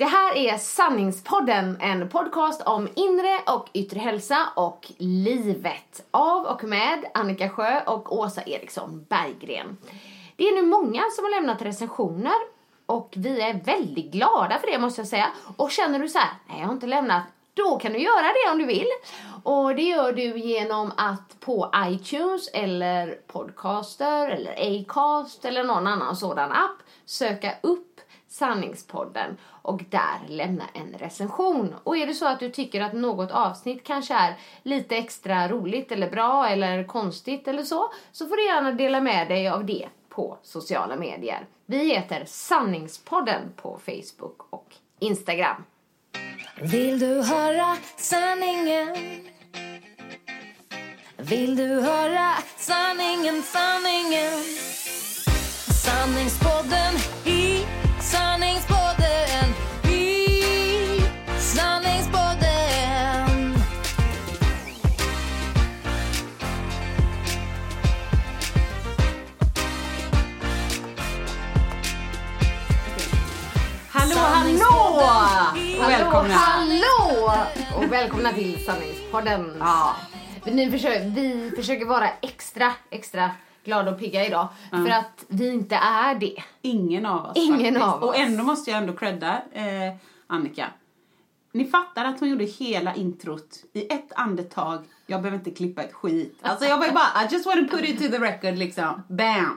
Det här är Sanningspodden, en podcast om inre och yttre hälsa och livet. Av och med Annika Sjö och Åsa Eriksson Berggren. Det är nu många som har lämnat recensioner och vi är väldigt glada för det måste jag säga. Och känner du så här, nej jag har inte lämnat, då kan du göra det om du vill. Och det gör du genom att på iTunes eller Podcaster eller Acast eller någon annan sådan app söka upp Sanningspodden och där lämna en recension. Och är det så att du tycker att något avsnitt kanske är lite extra roligt eller bra eller konstigt eller så, så får du gärna dela med dig av det på sociala medier. Vi heter Sanningspodden på Facebook och Instagram. Vill du höra sanningen? Vill du höra sanningen, sanningen? Sanningspodden i sanningspodden i sanningspodden. Hallå, hallå! Och välkomna! Hallå! Och välkomna till Sanningspodden. Ja. Nu försöker, vi försöker vara extra, extra glada och pigga idag. För att vi inte är det. Ingen av oss Ingen faktiskt. av oss. Och ändå måste jag ändå credda eh, Annika. Ni fattar att hon gjorde hela introt i ett andetag. Jag behöver inte klippa ett skit. Alltså jag var bara, I just want to put it to the record liksom. Bam!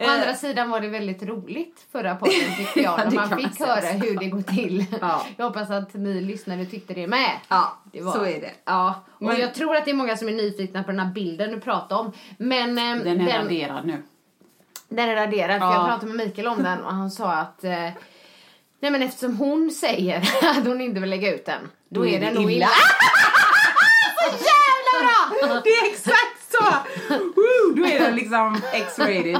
Å andra sidan var det väldigt roligt förra podden tyckte jag. Ja, man fick man höra hur det går till. Ja. Jag hoppas att ni lyssnare tyckte det med. Ja, Det var- så är det. Ja, och Men- jag tror att det är många som är nyfikna på den här bilden du pratade om. Men ehm, Den är raderad nu. Den är raderad, för Ja. jag pratade med Mikael om den och han sa att eh, Nej men eftersom hon säger att hon inte vill lägga ut den, då, är den nog illa. Så jävla bra! Det är exakt så! Woo, då är den liksom X-rated.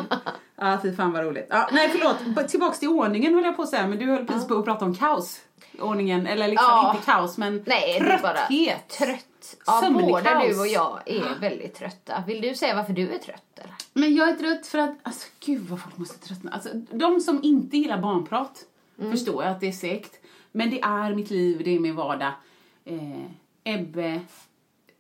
Ja, fy fan vad roligt. Ja, nej, förlåt. Tillbaks till ordningen höll jag på att säga, men du höll precis på att prata om kaos. Ordningen, eller liksom Ja. inte kaos, men Nej, är bara trötthet. trött. Ja, både du och jag är väldigt trötta. Vill du säga varför du är trött eller? Men jag är trött för att, alltså gud vad folk måste tröttna. Alltså, de som inte gillar barnprat Mm. förstår jag att det är segt. Men det är mitt liv, det är min vardag. Eh, Ebbe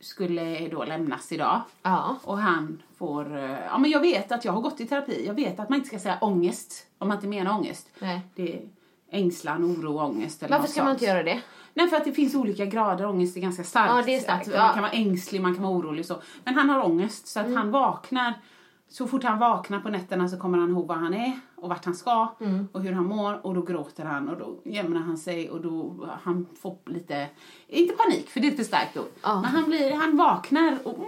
skulle då lämnas idag. Ja. Och han får, eh, ja men jag vet att jag har gått i terapi. Jag vet att man inte ska säga ångest om man inte menar ångest. Nej. Det är ängslan, oro, ångest eller Varför ska man sånt. inte göra det? Nej, för att det finns olika grader. Ångest är ganska starkt. Ja, det är starkt, Att ja. Man kan vara ängslig, man kan vara orolig så. Men han har ångest så att Mm. han vaknar. Så fort han vaknar på nätterna så kommer han ihåg var han är och vart han ska Mm. och hur han mår och då gråter han och då jämnar han sig och då han får lite, inte panik för det är ett för starkt ord. Ja. Men han blir, han vaknar och,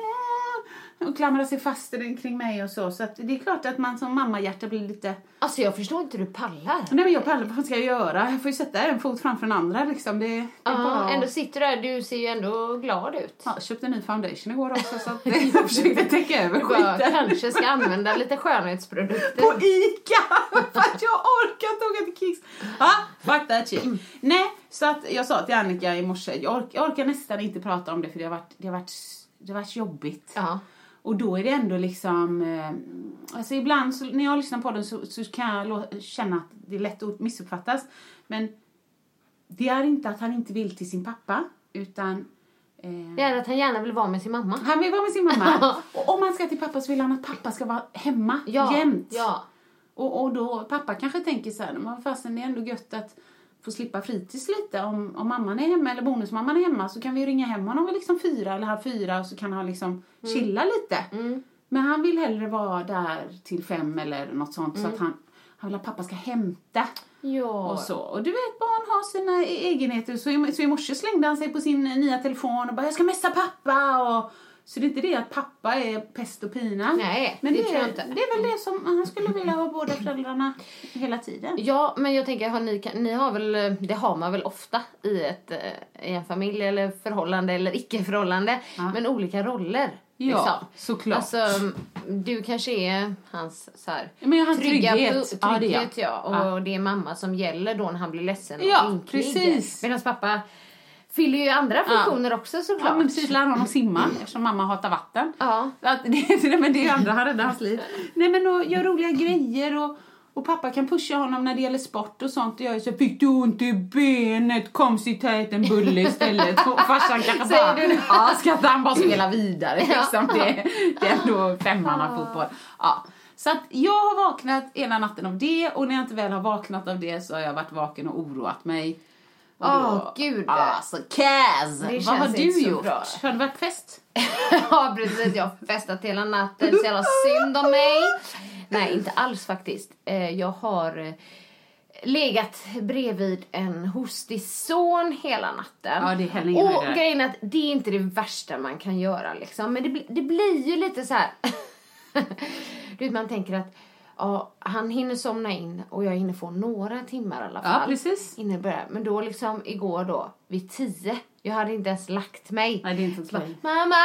och klamrar sig fast kring mig och så. Så det är klart att man som mammahjärta blir lite Alltså jag förstår inte hur du pallar. Nej men jag pallar, vad ska jag göra? Jag får ju sätta en fot framför den andra liksom. Det, det är Ja, bara... ändå sitter du där, du ser ju ändå glad ut. Ja, jag köpte en ny foundation igår också så att jag försökte täcka över Du bara, skiten. kanske ska använda lite skönhetsprodukter. På ICA! För att jag orkar inte åka till Kicks. Ja, fuck that shit. Nej, så att jag sa till Annika i morse, jag, ork, jag orkar nästan inte prata om det för det har varit, det har varit, det har varit jobbigt. Ja. Och då är det ändå liksom, eh, alltså ibland så, när jag lyssnar på den så, så kan jag lå- känna att det är lätt att missuppfattas. Men det är inte att han inte vill till sin pappa, utan eh, Det är att han gärna vill vara med sin mamma. han vill vara med sin mamma. och om han ska till pappa så vill han att pappa ska vara hemma Ja, jämt. ja. Och, och då, pappa kanske tänker så här, men fasen det är ändå gött att få slippa fritids lite. Om, om mamman är hemma eller bonusmamman är hemma så kan vi ringa hem honom vid liksom fyra eller halv fyra och så kan han liksom Mm. chilla lite. Men han vill hellre vara där till fem eller något sånt så att han, han vill att pappa ska hämta. Ja. Och så. Och du vet, barn har sina e- egenheter. Så i, så i morse slängde han sig på sin nya telefon och bara jag ska messa pappa. Och, så det är inte det att pappa är pest och pina. Nej, Men det det, tror jag är, inte. det är väl det som han skulle vilja ha båda föräldrarna hela tiden. Ja, men jag tänker, har ni, ni har väl, det har man väl ofta i, ett, eh, i en familj eller förhållande eller icke-förhållande, men olika roller. Ja, liksom. såklart. Alltså, du kanske är hans så här, Men har trygga trygghet. pu- Ja, det är trygghet ja, och Ja. det är mamma som gäller då när han blir ledsen Ja, och ynklig. Medan pappa fyller ju andra funktioner också såklart. Ja, men precis. Lär honom simma eftersom mamma hatar vatten. Ja. Att det, nej, men det är andra, han räddar hans liv. Nej men och gör roliga grejer och, och pappa kan pusha honom när det gäller sport och sånt. Och jag är så fick du ont i benet? Kom sitt här ät en bulle istället. Och farsan kanske bara, ja ska inte han bara spela vidare Ja. liksom. Det, det är ändå femman av fotboll. Ja. Så att jag har vaknat ena natten av det och när jag inte väl har vaknat av det så har jag varit vaken och oroat mig. Åh, gud. Alltså Kaz! Vad har du gjort? bra. Har det varit fest? ja, precis. Jag har festat hela natten. Så jävla synd om mig. Nej, inte alls faktiskt. Eh, Jag har eh, legat bredvid en hostig son hela natten. Ja, det är heller ingen Och grejen är att det är inte det värsta man kan göra liksom. Men det, bli- det blir ju lite så här. du vet, man tänker att ja, han hinner somna in och jag hinner få några timmar i alla Ja, fall. precis. Innan det börjar. Men då liksom igår då, vid tio. Jag hade inte ens lagt mig. Nej, det är inte Så. Mamma!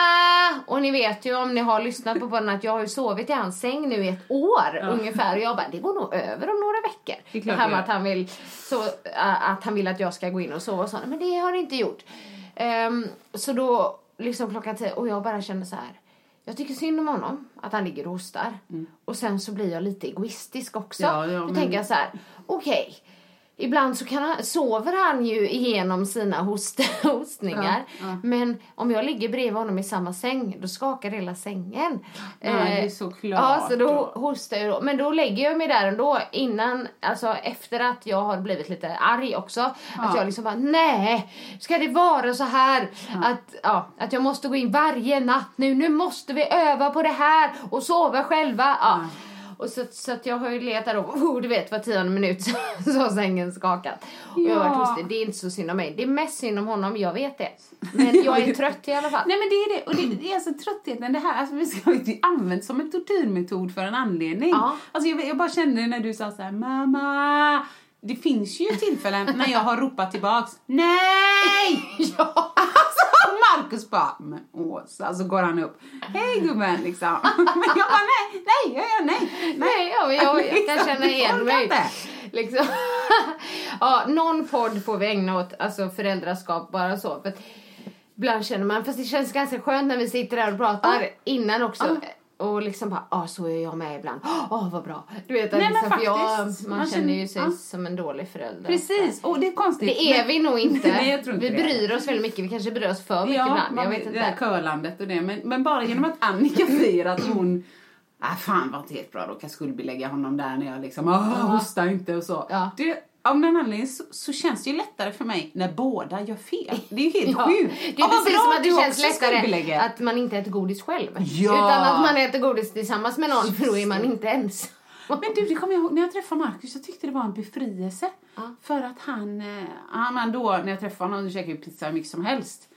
Och ni vet ju om ni har lyssnat på podden att jag har ju sovit i hans säng nu i ett år ungefär. Och jag bara, det går nog över om några veckor. Det är klart här det med gör. att han, vill, så, att han vill att jag ska gå in och sova och sånt. Men det har det inte gjort. Ehm, så då, liksom klockan tio, och jag bara kände så här. Jag tycker synd om honom, att han ligger och hostar. Och sen så blir jag lite egoistisk också. Ja, ja, Då men- tänker jag så här, okej. Ibland så kan han, sover han ju igenom sina host, hostningar. Men om jag ligger bredvid honom i samma säng, då skakar hela sängen. Ja, det är Eh, såklart Ja, så då hostar jag. Men då lägger jag mig där ändå innan, alltså efter att jag har blivit lite arg också. Att jag liksom bara, nej, ska det vara så här? Att, ja, att jag måste gå in varje natt nu, nu måste vi öva på det här och sova själva. Ja. Och så, så att jag har ju letat då, oh, du vet var tionde minut så, har sängen skakat. Och jag har varit Ja. hostig. Det är inte så synd om mig. Det är mest synd om honom, jag vet det. Men jag är trött i alla fall. Nej men det är det, och det, det är alltså tröttheten, det här, alltså vi ska ju som en tortyrmetod för en anledning. Ja. Alltså jag, jag bara kände när du sa så här, mamma, det finns ju tillfällen när jag har ropat tillbaks, nej! Ja. Alltså Marcus bara, men Åsa, så går han upp, hej gubben liksom. Men jag bara, nej, nej, jag gör nej. Nej, ja, men jag, jag kan Liksom, känna igen mig. Liksom. ja, någon podd får vi ägna åt alltså föräldraskap bara så. För att ibland känner man, fast det känns ganska skönt när vi sitter där och pratar innan också. Och liksom bara, ja ah, så är jag med ibland. Åh vad bra. Du vet, Nej, liksom, för jag, faktiskt, man, man känner ju sig ja. som en dålig förälder. Precis, och det är konstigt. Det är men- vi nog inte. Nej, jag tror inte vi det. bryr oss väldigt mycket. Vi kanske bryr oss för mycket ibland. Jag man- vet det där inte. curlandet och det. Men, men bara genom att Annika säger att hon Ah, fan var inte helt bra, jag skuldbelägga honom där när jag liksom, ah, hosta inte och så. Ja. Det, av någon anledning så, så känns det ju lättare för mig när båda gör fel. Det är ju helt Ja, sjukt. Det är vad precis som att det känns lättare att man inte äter godis själv. Ja. Utan att man äter godis tillsammans med någon för då är man inte ensam. Men du, det kommer jag ihåg när jag träffade Markus, jag tyckte det var en befrielse. För att han, eh, han då, när jag träffade honom, käkade vi pizza hur mycket som helst.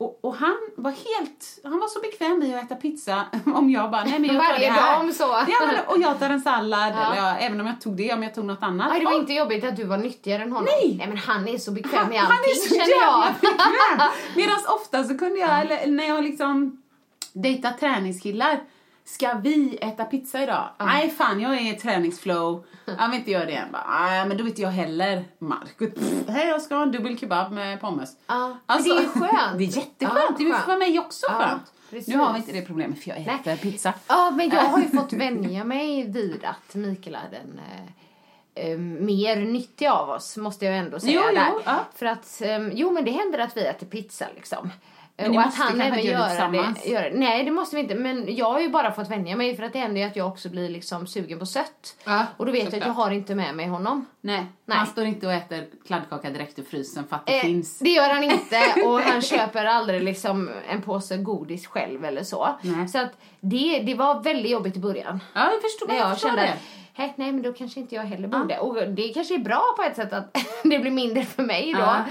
Och, och han var helt, han var så bekväm i att äta pizza om jag bara, nej men jag tar Varje det här. dag om så. Ja, men, och jag tar en sallad, eller jag, även om jag tog det, om jag tog något annat. Aj, det var Och- inte jobbigt att du var nyttigare än honom. Nej. Nej men han är så bekväm han, han allting är så jävla bekväm. Medan ofta så kunde jag, eller när jag liksom dejtat träningskillar, Ska vi äta pizza idag? Nej fan, jag är i träningsflow. Jag vill inte göra det än. Nej men då vet jag heller. Marcus, hej jag ska ha en dubbel kebab med pommes. Ja, men det är ju skönt. Det är jätteskönt. Ja, det är för mig också Ja, skönt. precis. Nu har vi inte det problemet för jag äter Nej. pizza. Ja, men jag har ju fått vänja mig vid att Mikael är den eh, eh, mer nyttig av oss, måste jag ändå säga. Jo, jo, ja. För att, eh, jo men det händer att vi äter pizza liksom. Men ni och att måste han kanske även göra det gör Nej, det måste vi inte. Men jag har ju bara fått vänja mig för att det händer ju att jag också blir liksom sugen på sött. Ja, och då vet jag att jag har inte med mig honom. Nej, Nej. han står inte och äter kladdkaka direkt ur frysen för att det Eh, finns. Det gör han inte och han köper aldrig liksom en påse godis själv eller så. Nej. Så att det, det var väldigt jobbigt i början. Ja, jag förstår, jag jag förstår kände det. att "Hä, nej men då kanske inte jag heller borde. Och det kanske är bra på ett sätt att det blir mindre för mig då. Ja.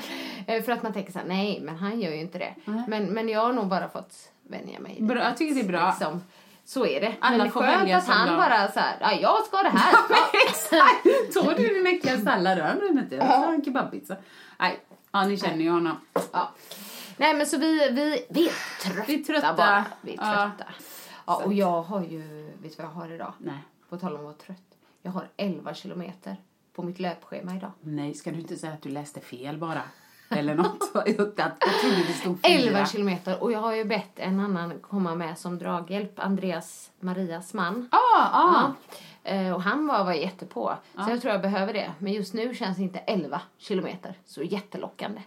Eh, För att man tänker så här, nej men han gör ju inte det. Men, men jag har nog bara fått vänja mig. Bra, jag tycker det är bra. Liksom, så är det. Alla men det är skönt att han bara så här, ja jag ska det här. Exakt! Tog du din äckliga sallad bryr inte. Jag tar en kebabpizza. Nej, ja ni känner ju honom. Ja. Nej men så vi, vi, vi är trötta, Vi är trötta. bara. Vi är Ja. trötta. Ja. och jag har ju, vet du vad jag har idag? Nej. På tal om att vara trött. Jag har 11 kilometer på mitt löpschema idag. Nej, ska du inte säga att du läste fel bara? Eller något? jag, trodde det stod fyra. 11 kilometer och jag har ju bett en annan komma med som draghjälp, Andreas Marias man. Ah, ah. Ja. Eh, Och han var, var jättepå. Så jag tror jag behöver det. Men just nu känns inte 11 kilometer så jättelockande.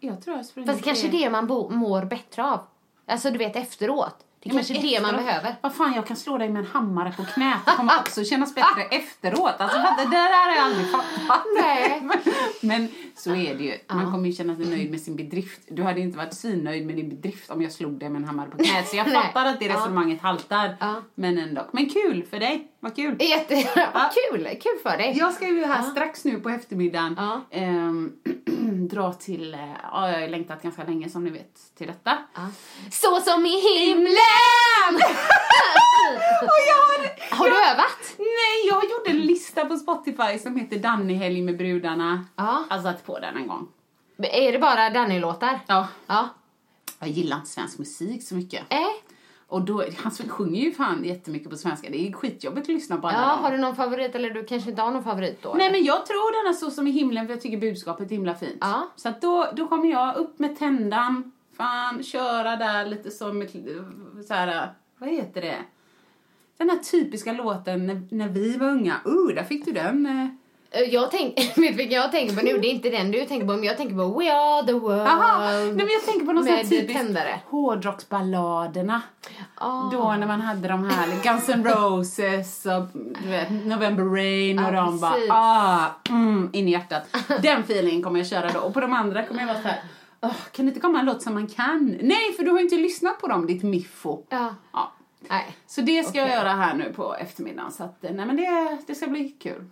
Jag tror jag Fast det kanske är det man bo, mår bättre av. Alltså du vet efteråt. Det är Ja, kanske är det man behöver. Vad fan, jag kan slå dig med en hammare på knät. Det kommer också kännas bättre efteråt. Alltså, det där har jag aldrig fattat. Nej. Men så är det ju. Man kommer ju känna sig nöjd med sin bedrift. Du hade inte varit svinnöjd med din bedrift om jag slog dig med en hammare på knät. Så jag fattar att det Ja. resonemanget haltar. Ja. Men ändå. Men kul för dig. Vad kul. Jätte, vad kul, kul för dig. Jag ska ju här strax nu på eftermiddagen Ja. ehm, dra till, ja jag har längtat ganska länge som ni vet till detta. Ja. Så som i himlen! Jag har, Har du övat? Nej, jag gjorde en lista på Spotify som heter Danny-helg med brudarna. Ja. Jag satt på den en gång. Är det bara Danny-låtar? Ja. Ja. Jag gillar inte svensk musik så mycket. Eh? Och då, han sjunger ju fan jättemycket på svenska. Det är skitjobbigt att lyssna på alla Ja, dem. har du någon favorit eller du kanske inte har någon favorit då? Nej eller? men jag tror den är så som i himlen för jag tycker budskapet är himla fint. Ja. Så då, då kommer jag upp med tändan, fan köra där lite som ett, så här, vad heter det? Den här typiska låten när, när vi var unga. Uh, där fick du den. Eh. Jag tänk, jag tänker på nu? Det är inte den du tänker på, men jag tänker på We are the world. Aha, nej men jag tänker på någon sån här Med typisk tändare. hårdrocksballaderna. Ah. Då när man hade de här Guns N' Roses och du vet, November Rain och Ja, de bara ah, mm, in i hjärtat. Den feelingen kommer jag köra då. Och på de andra kommer jag vara så här "Åh, kan det inte komma en låt som man kan? Nej, för du har inte lyssnat på dem, ditt miffo. Ja. Ja. Nej. Så det ska jag Okej. göra här nu på eftermiddagen. Så att, eh, nej men det, det ska bli kul.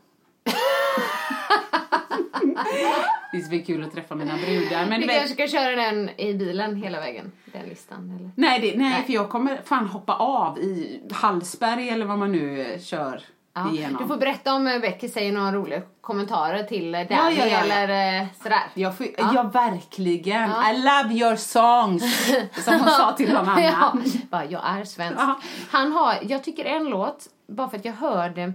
det ska bli kul att träffa mina brudar. Men Vi kanske ska köra den i bilen hela vägen, den listan. Eller? Nej, det, nej, Nej. för jag kommer fan hoppa av i Hallsberg eller vad man nu kör Ja. igenom. Du får berätta om eh, Becky säger några roliga kommentarer till eh, Danny Ja, ja, ja, eller eh, sådär. Jag får, ja. verkligen. I love your songs. Som hon sa till någon annan. ja, bara, jag är svensk. Han har, jag tycker en låt, bara för att jag hörde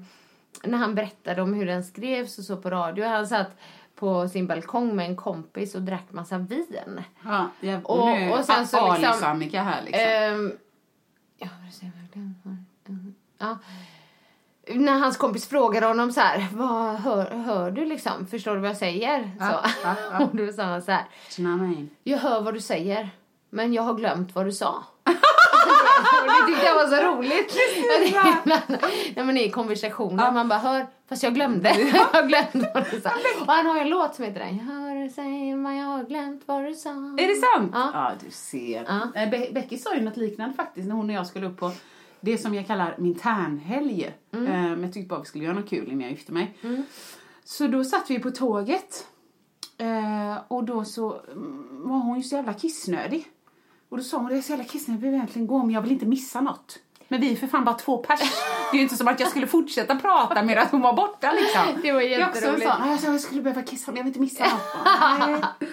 när han berättade om hur den skrevs och så på radio. Han satt på sin balkong med en kompis och drack massa vin. Ja, jag, Och- nu, och sen så liksom- Alice-Annika här liksom. Ehm, ja. När hans kompis frågade honom så här, vad hör, hör du liksom? Förstår du vad jag säger? Ja, så. ja, ja. och då sa han så här, jag hör vad du säger, men jag har glömt vad du sa. det tyckte jag var så roligt. När man är i konversationer, man bara hör, fast jag glömde. jag glömde vad du sa. Och han har ju en låt som heter den, jag hör säga, men jag har glömt vad du sa. Är det sant? Ja. du ser. Ja. Eh, Be- Becky sa ju något liknande faktiskt när hon och jag skulle upp på det som jag kallar min tärnhelg. Mm. Eh, jag tyckte bara vi skulle göra något kul innan jag gifte mig. Så då satt vi på tåget. Eh, och då så mm, var hon ju så jävla kissnödig. Och då sa hon, det är så jävla kissnödig, jag vill egentligen gå men jag vill inte missa något. Men vi är för fan bara två pers. Det är ju inte som att jag skulle fortsätta prata med att hon var borta liksom. Det var Jag också jätteroligt. sa, "Ah, jag, skulle behöva kissa men jag vill inte missa något. Nej.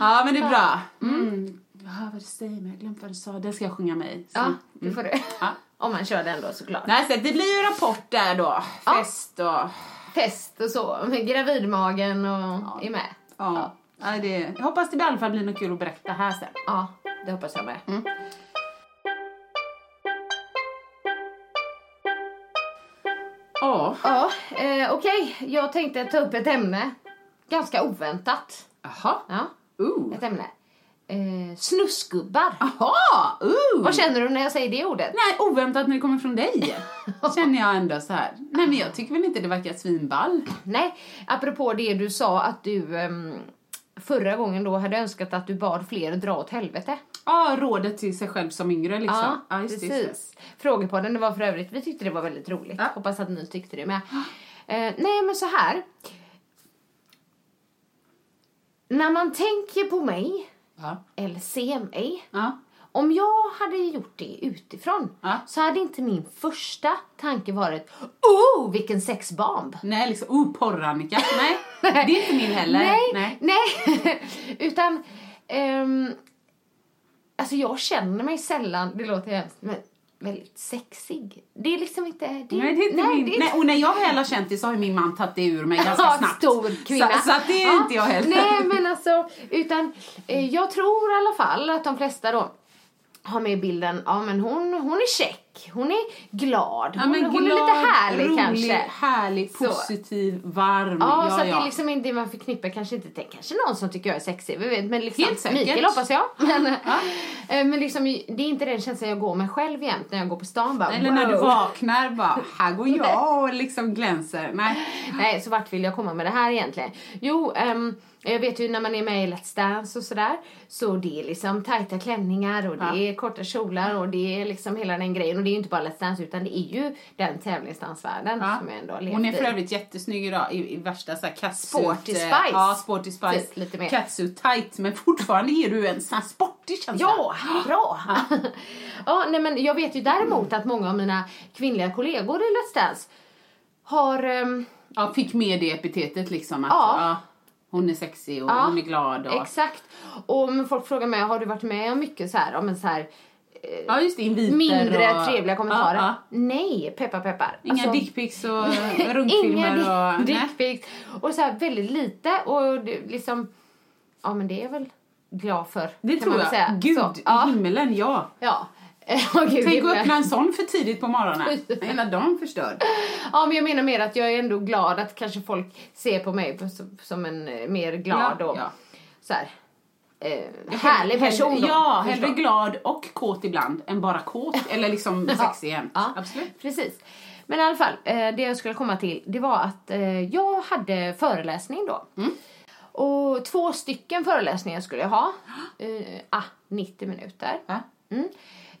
Ja men det är bra. Mm. Jag hör vad du säger men jag glömt vad du sa. Det ska jag sjunga med i. Ja, det får du. Ja. Om man kör den då såklart. Nej, så det blir ju rapport där då. Fest och... Fest och så, med gravidmagen och är med. Ja. Ja. det, jag hoppas det i alla fall blir något kul att berätta här sen. Ja, det hoppas jag med. Ja. Ja, eh, okej. Jag tänkte ta upp ett ämne. Ganska oväntat. Jaha. Ja, Uh. ett ämne. Eh, snusgubbar. Jaha! Uh. Vad känner du när jag säger det ordet? Nej, oväntat när det kommer från dig. Känner jag ändå så här. Nej men jag tycker väl inte det verkar svinball. Nej, apropå det du sa att du ehm, förra gången då hade önskat att du bad fler dra åt helvete. Ja, rådet till sig själv som yngre liksom. Ja, just det, precis. just. Frågepodden, det var för övrigt, vi tyckte det var väldigt roligt. Ja. Hoppas att ni tyckte det med. Eh, nej, men så här. När man tänker på mig, Ja. eller ser mig, Ja. Om jag hade gjort det utifrån Ja. så hade inte min första tanke varit Oh, vilken sexbomb! Nej, liksom, oh, porr-Annika. Nej, det är inte min heller. Nej, nej. Utan, ehm, alltså jag känner mig sällan, det låter hemskt, men väldigt sexig. Det är liksom inte... Det, Nej, det är inte min. det är- Nej, och när jag väl har känt det så har min man tagit det ur mig ganska snabbt. stor kvinna. Så, så det är Ja. inte jag heller. Nej, men alltså, utan eh, jag tror i alla fall att de flesta då har med i bilden, ja men hon, hon är check, hon är glad, Ja, hon, men hon är glad, lite härlig rolig, kanske. härlig, Så. positiv, varm. Ja, ja, så att ja. det är liksom inte det man förknippar kanske inte till kanske någon som tycker jag är sexig, vi vet, men liksom Helt säkert. Mikael hoppas jag. Men, eh, men liksom, det är inte den känslan jag går med själv jämt när jag går på stan bara Eller när du wow. vaknar bara, här går jag och liksom glänser. Nej. Nej, så vart vill jag komma med det här egentligen? Jo, ehm, jag vet ju när man är med i Let's Dance och sådär, så det är liksom tajta klänningar och det Ja. är korta kjolar och det är liksom hela den grejen. Och det är ju inte bara Let's Dance utan det är ju den tävlingsdansvärlden Ja. som jag ändå levt Hon är för övrigt jättesnygg idag i, i värsta så här catsuit. Sporty eh, Spice. Ja, Sporty Spice. Lite mer. Catsuit tight, men fortfarande ger du en sån här sportig känsla. Ja, bra! ja, nej men jag vet ju däremot att många av mina kvinnliga kollegor i Let's Dance har... ehm, Ja, fick med det epitetet liksom. Att, Ja. ja, hon är sexig och Ja, hon är glad. Och, Exakt. Och folk frågar mig, har du varit med om mycket så här, ja, men så här ja, just det, inviter mindre och, trevliga kommentarer? Ja, Nej, peppar peppar. ja. Inga Alltså, dickpics och Inga runkfilmer och... nej. dickpics. Och så här väldigt lite och liksom, ja men det är väl glad för. Det tror jag. Säga. Gud så, ja, himmelen, ja. ja. Ja, gud, Tänk att öppna en sån för tidigt på morgonen. Hela dagen förstörd. Ja, men jag menar mer att jag är ändå glad att kanske folk ser på mig som, som en eh, mer glad Ja, och ja. så här, eh, härlig person. Hellre, ja, hellre glad och kåt ibland än bara kåt. Eller liksom sexig jämt. Ja, Absolut. Precis. Men i alla fall, eh, det jag skulle komma till, det var att eh, jag hade föreläsning då. Mm. Och två stycken föreläsningar skulle jag ha. Eh, ah, 90 minuter. Mm.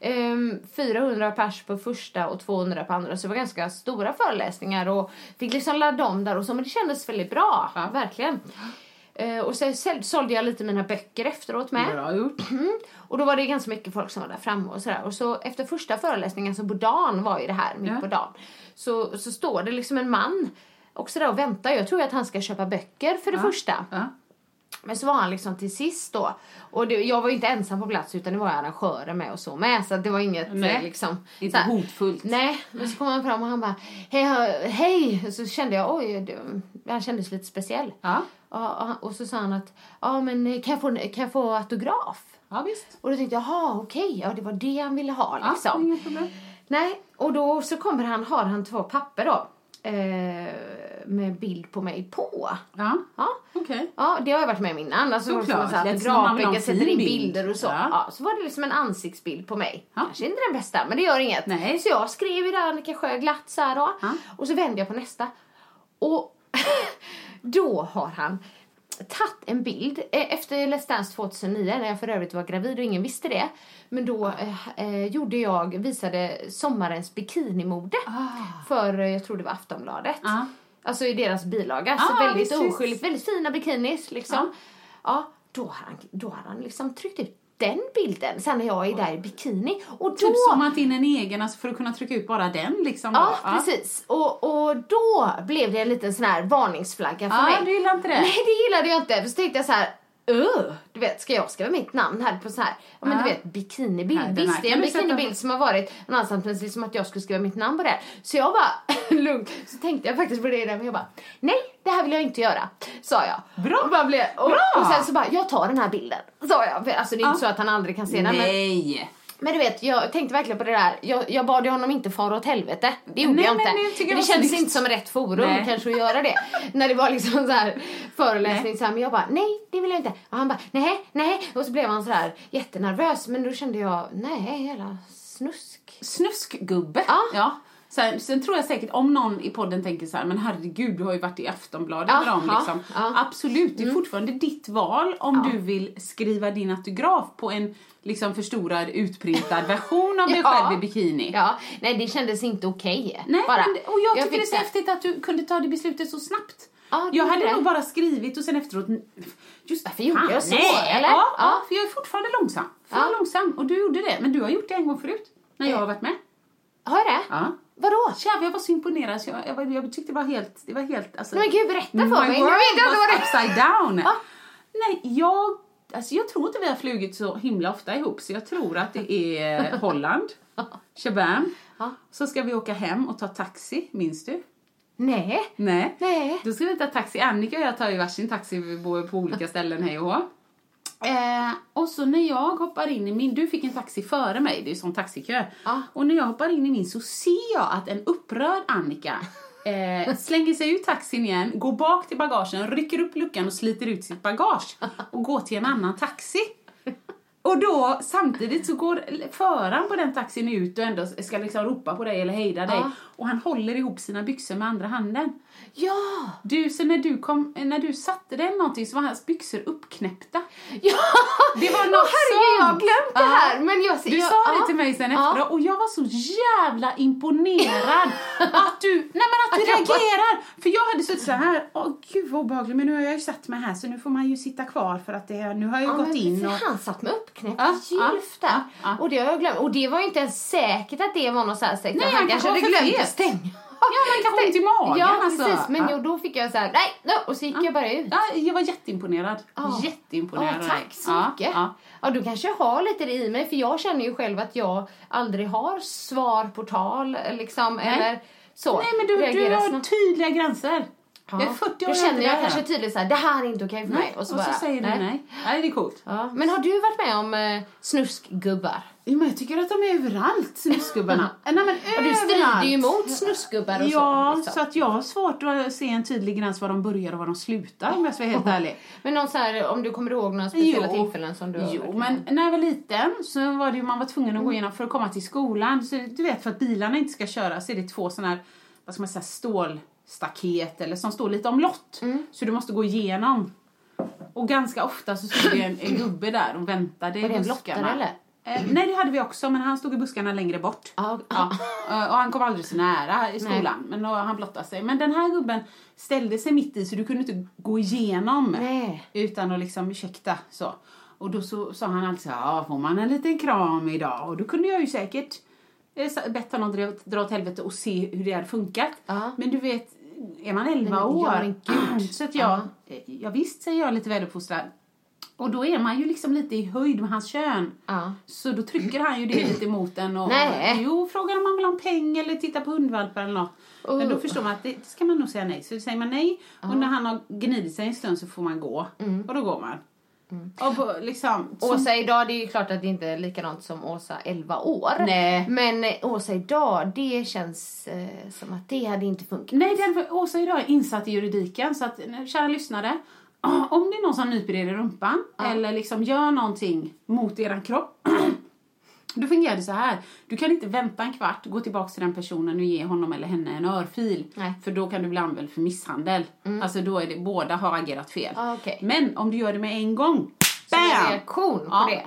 Ehm, 400 pers på första och 200 på andra, så det var ganska stora föreläsningar och fick liksom ladda om där och så, men det kändes väldigt bra, Ja. verkligen. Eh, och så sålde jag lite mina böcker efteråt med. Bra gjort. Mm. Och då var det ganska mycket folk som var där framme och sådär. Och så efter första föreläsningen, så på dagen var ju det här, mitt Ja. på dagen. Så, så står det liksom en man också där och väntar. Jag tror att han ska köpa böcker för det första. Ja. Men så var han liksom till sist då. Och det, jag var ju inte ensam på plats utan det var arrangörer med och så med. Så det var inget Nej, eh, liksom. inte så här. hotfullt. Nej, men så kom han fram och han bara hej, hej. hej. Så kände jag oj, det, han kändes lite speciell. Ja. Ja, och så sa han att ja men kan jag få, kan jag få autograf? ja, visst. Och då tänkte jag, jaha okej, ja det var det han ville ha Ja, liksom. problem. Nej, och då så kommer han, har han två papper då. Eh, med bild på mig på. Ja, Ja. okej. Ja, det har jag varit med om innan. Alltså, Såklart, jag en sätter in bild. bilder och så. Ja. Ja. så var det liksom en ansiktsbild på mig. Ja. Kanske inte den bästa, men det gör inget. Nej. Så jag skrev ju där Annika Sjö glatt så här då. Ja. Och så vände jag på nästa. Och då har han tagit en bild eh, efter Let's Dance 2009 när jag för övrigt var gravid och ingen visste det. Men då eh, eh, gjorde jag, visade sommarens bikinimode för, eh, jag tror det var Aftonbladet. Ah. Alltså i deras bilaga. Ah, så väldigt oskyldigt, väldigt fina bikinis liksom. Ja, då har han, då har han liksom tryckt ut den bilden sen när jag är där i bikini. Och då... Typ zoomat in en egen alltså för att kunna trycka ut bara den liksom. Ja, då. precis. Och, och då blev det en liten sån här varningsflagga för Ja, mig. du gillar inte det? Nej, det gillade jag inte. För så tänkte jag så här, Öh, du vet, ska jag skriva mitt namn här på så här, ja men du vet bikinibild. Här Visst, det är en bikinibild som har varit någonstans men liksom att jag skulle skriva mitt namn på det. Så jag var lugn. Så tänkte jag faktiskt på det där men jag bara, nej det här vill jag inte göra. Sa jag. Bra. Och, bara blev, och, Bra. och sen så bara, jag tar den här bilden. Sa jag. För, Alltså det är inte så att han aldrig kan se den. Nej. men du vet, jag tänkte verkligen på det där. Jag, jag bad ju honom inte fara åt helvete. Det gjorde Nej, jag men inte. det tycker jag det kändes inte som rätt forum Nej. kanske att göra det. När det var liksom så här föreläsning så här, men jag bara nej, det vill jag inte. Och han bara nej, nej. Och så blev han så här jättenervös. Men då kände jag nej, jävla snusk. Snuskgubbe. Ja. ja. Sen, sen tror jag säkert om någon i podden tänker så här, men herregud du har ju varit i Aftonbladet Ja, med dem ja, liksom. ja. Mm. Absolut, det är fortfarande ditt val om du vill skriva din autograf på en liksom förstorad utprintad version av dig Ja. själv i bikini. Ja, nej det kändes inte okej. Nej, bara. men, det- och jag tycker fick det är så här- häftigt att du kunde ta det beslutet så snabbt. Ja, det jag hade nog bara skrivit och sen efteråt, just Varför gjorde jag så, nej. eller? Ja, Ja. ja, för jag är fortfarande långsam. För Ja. långsam. Och du gjorde det, men du har gjort det en gång förut. När jag har varit med. Har jag det? Ja. Vadå? Jävlar, jag var så imponerad så jag, jag, jag tyckte det var helt, det var helt, alltså. Men gud, berätta för mig. World vet jag inte vad det- upside down. Ja. Nej, jag, alltså jag tror inte vi har flugit så himla ofta ihop så jag tror att det är Holland, Shabam. Så ska vi åka hem och ta taxi, minns du? Nej. Nej. Nej. Då ska vi ta taxi. Annika och jag tar ju varsin taxi, vi bor på olika ställen hej och hå. Eh, och så när jag hoppar in i min, du fick en taxi före mig, det är sån taxikö. Ja. Och när jag hoppar in i min så ser jag att en upprörd Annika eh, slänger sig ur taxin igen, går bak till bagagen, rycker upp luckan och sliter ut sitt bagage och går till en annan taxi. Och då samtidigt så går föraren på den taxin ut och ändå ska liksom ropa på dig eller hejda dig. Ja. Och han håller ihop sina byxor med andra handen. Ja. Du, så när du, kom, när du satte dig någonting så var hans byxor uppknäppta. Ja. Det var något herregud, jag har glömt det Ja. här. Men jag, Du jag, sa ja. det till mig sen Ja. efteråt och jag var så jävla imponerad att du, nej men att du Att jag reagerar. För jag hade suttit så här, åh gud vad obehagligt men nu har jag ju satt mig här så nu får man ju sitta kvar för att det, nu har jag Ja, gått in och... Han satt med uppknäppt Ja, gylf ja, där. ja, ja. Och det har jag glömt. Och det var ju inte ens säkert att det var något så här säkert. Nej, han kanske hade glömt stänga. Ja, man har ont i magen Ja, alltså. precis. Men Ja. jo, då fick jag så här, nej, no, och så gick jag bara ut. Ja, jag var jätteimponerad. Ja. Jätteimponerad. Ja, tack så Ja, mycket. Ja. Ja, du kanske har lite det i mig, för jag känner ju själv att jag aldrig har svar på tal, liksom, eller så. Nej men du, du har snabbt. tydliga gränser. Ja. Jag är 40 år Då känner jag än kanske tydligt så här, det här är inte okej för mig. Och så, säger du nej. Nej, det är coolt. Ja. Men har du varit med om eh, snuskgubbar? Ja, men jag tycker att de är överallt, snusgubbarna. Nej, men Och du strider överallt. ju emot snuskgubbar och Ja, så. Liksom. så att jag har svårt att se en tydlig gräns var de börjar och var de slutar om jag ska vara helt ärlig. Men någon så här, om du kommer ihåg några speciella Jo. tillfällen som du Jo, men när jag var liten så var det ju man var tvungen att Mm. gå igenom för att komma till skolan. Så du vet, för att bilarna inte ska köra så är det två sådana här, vad ska man säga, stålstaket eller som står lite omlott. Mm. Så du måste gå igenom. Och ganska ofta så stod det en, en gubbe där och väntade Var det i en buskarna. blottare, eller? Eh, nej, det hade vi också, men han stod i buskarna längre bort. Ja, Ja, eh, och han kom aldrig så nära i skolan, men då, han blottade sig. Men den här gubben ställde sig mitt i så du kunde inte gå igenom Nej. utan att liksom ursäkta så. Och då så sa han alltid så här, får man en liten kram idag? Och då kunde jag ju säkert eh, bett honom dra, dra åt helvete och se hur det hade funkat. Men du vet, är man 11 Men, ja, år, men så att jag, eh, ja visst säger jag lite väluppfostrad. Och då är man ju liksom lite i höjd med hans kön. Ja. Så då trycker han ju det lite mot en och Nej. jo, frågar om man vill ha en peng eller titta på hundvalpar eller något. Men då Oh. förstår man att det ska man nog säga nej. Så säger man nej och när han har gnidit sig en stund så får man gå. Mm. Och då går man. Och på, liksom, som- Åsa idag, det är ju klart att det inte är likadant som Åsa 11 år. Nej. Men eh, Åsa idag, det känns eh, som att det hade inte funkat. Nej, den, Åsa idag är insatt i juridiken så att eh, kära lyssnare. Om det är någon som nyper er i rumpan eller liksom gör någonting mot eran kropp. Då fungerar det så här. Du kan inte vänta en kvart, gå tillbaka till den personen och ge honom eller henne en örfil. Nej. För då kan du bli anmäld för misshandel. Alltså då är det, båda har agerat fel. Ah, okej. Men om du gör det med en gång. Som en Bam! reaktion på Ja. det.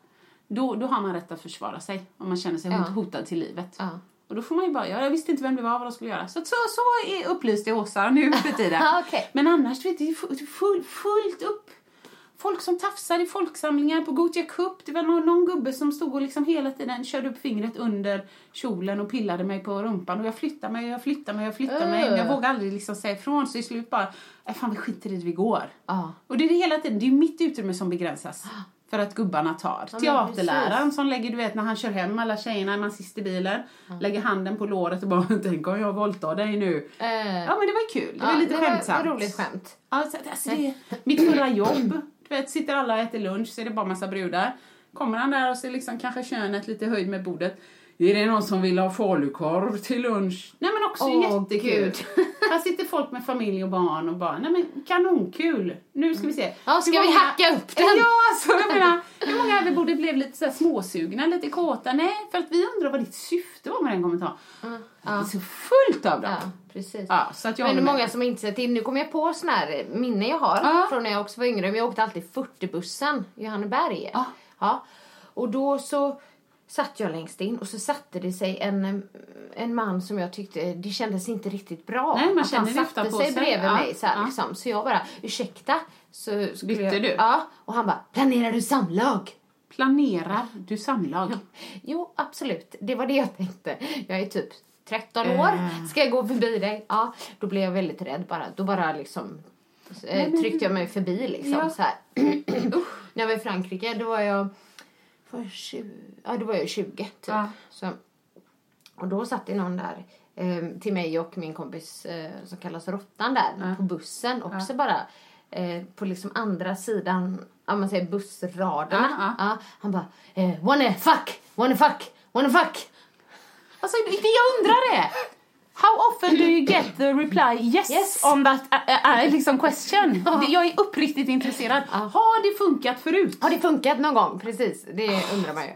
då, då har man rätt att försvara sig om man känner sig Ja. hot- hotad till livet. Ja. Och då får man ju bara göra, jag visste inte vem det var, vad de skulle göra. Så, så, så är upplyste Åsa nu för tiden. Okej. Men annars, du vet, fu- full, fullt upp. Folk som tafsar i folksamlingar på Gothia Cup. Det var någon, någon gubbe som stod och liksom hela tiden körde upp fingret under kjolen och pillade mig på rumpan. Och jag flyttade mig, jag flyttade mig, jag flyttade mig. Jag vågade aldrig liksom säga ifrån. Så i slut bara, äh, fan vi skiter i det, vi går. Ja. Och det är det hela tiden, det är mitt utrymme som begränsas. För att gubbarna tar. men Teaterläraren som lägger, du vet när han kör hem alla tjejerna, man sist i bilen. Lägger handen på låret och bara, tänk om jag våldtar dig nu. Eh, Ja men det var kul, det var ja, lite det skämtsamt. Var roligt skämt. Alltså, alltså det, mitt förra jobb, du vet, sitter alla och äter lunch så är det bara massa brudar. Kommer han där och så är liksom kanske könet lite höjd med bordet. Är det någon som vill ha falukorv till lunch? Nej men också Åh, jättekul. Här sitter folk med familj och barn och bara, nej men kanonkul. Nu ska vi se. Ja, ska Hur vi hacka upp den? Ja, alltså jag menar, hur många över bordet blev lite så här småsugna, lite kåta? Nej, för att vi undrar vad ditt syfte var med den kommentaren. Det är så fullt av dem. Ja, precis. Ja, så att jag Men det är många som inte sett till. Nu kommer jag på såna här minnen jag har Ja. från när jag också var yngre. Men jag åkte alltid 40-bussen i Johanneberg. Ja. ja. Och då så satt jag längst in och så satte det sig en, en man som jag tyckte, det kändes inte riktigt bra. Nej, man han känner ofta satte sig sig. bredvid Ja, mig så här ja. liksom. Så jag bara, ursäkta. Så Bytte jag, du? Ja. Och han bara, planerar du samlag? Planerar du samlag? Jo, absolut. Det var det jag tänkte. Jag är typ 13 Eh. år. Ska jag gå förbi dig? Ja, då blev jag väldigt rädd bara. Då bara liksom eh, tryckte jag mig förbi liksom Ja. så här. När jag var i Frankrike, då var jag jag 20, ja, då var jag 20 typ. Ja. Så, och då satt det någon där eh, till mig och min kompis eh, som kallas Råttan där på bussen också bara eh, på liksom andra sidan, om man säger bussraderna. Ja, ja. Ja, han bara, eh, wanna fuck, wanna fuck, wanna fuck. Alltså, det jag undrar är, how often do you get the reply yes, Yes. on that uh, uh, liksom question? Jag är uppriktigt intresserad. Har det funkat förut? Har det funkat någon gång? Precis, det undrar man ju.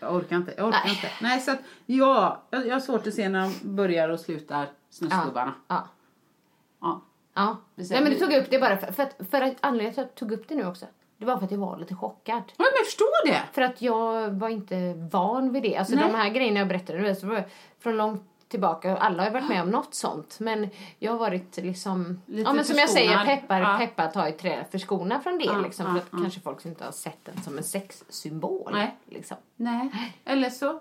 Jag orkar inte. Jag orkar Nej. inte. Nej, så att, ja, jag, jag har svårt att se när de börjar och slutar snusgubbarna. Ja. Ja. Ja. Nej, men du tog upp det bara för, för, att, för att anledningen till att jag tog upp det nu också. Det var för att jag var lite chockad. Ja, men jag förstår det. För att jag var inte van vid det. Alltså Nej. de här grejerna jag berättade nu så var jag från långt tillbaka. Alla har varit med om något sånt. Men jag har varit liksom, Lite ja men som jag säger, peppar, Ja. peppar tar i trä, förskonad från det Ja, liksom. För att kanske folk inte har sett den som en sexsymbol. Nej. Liksom. Nej. Eller så,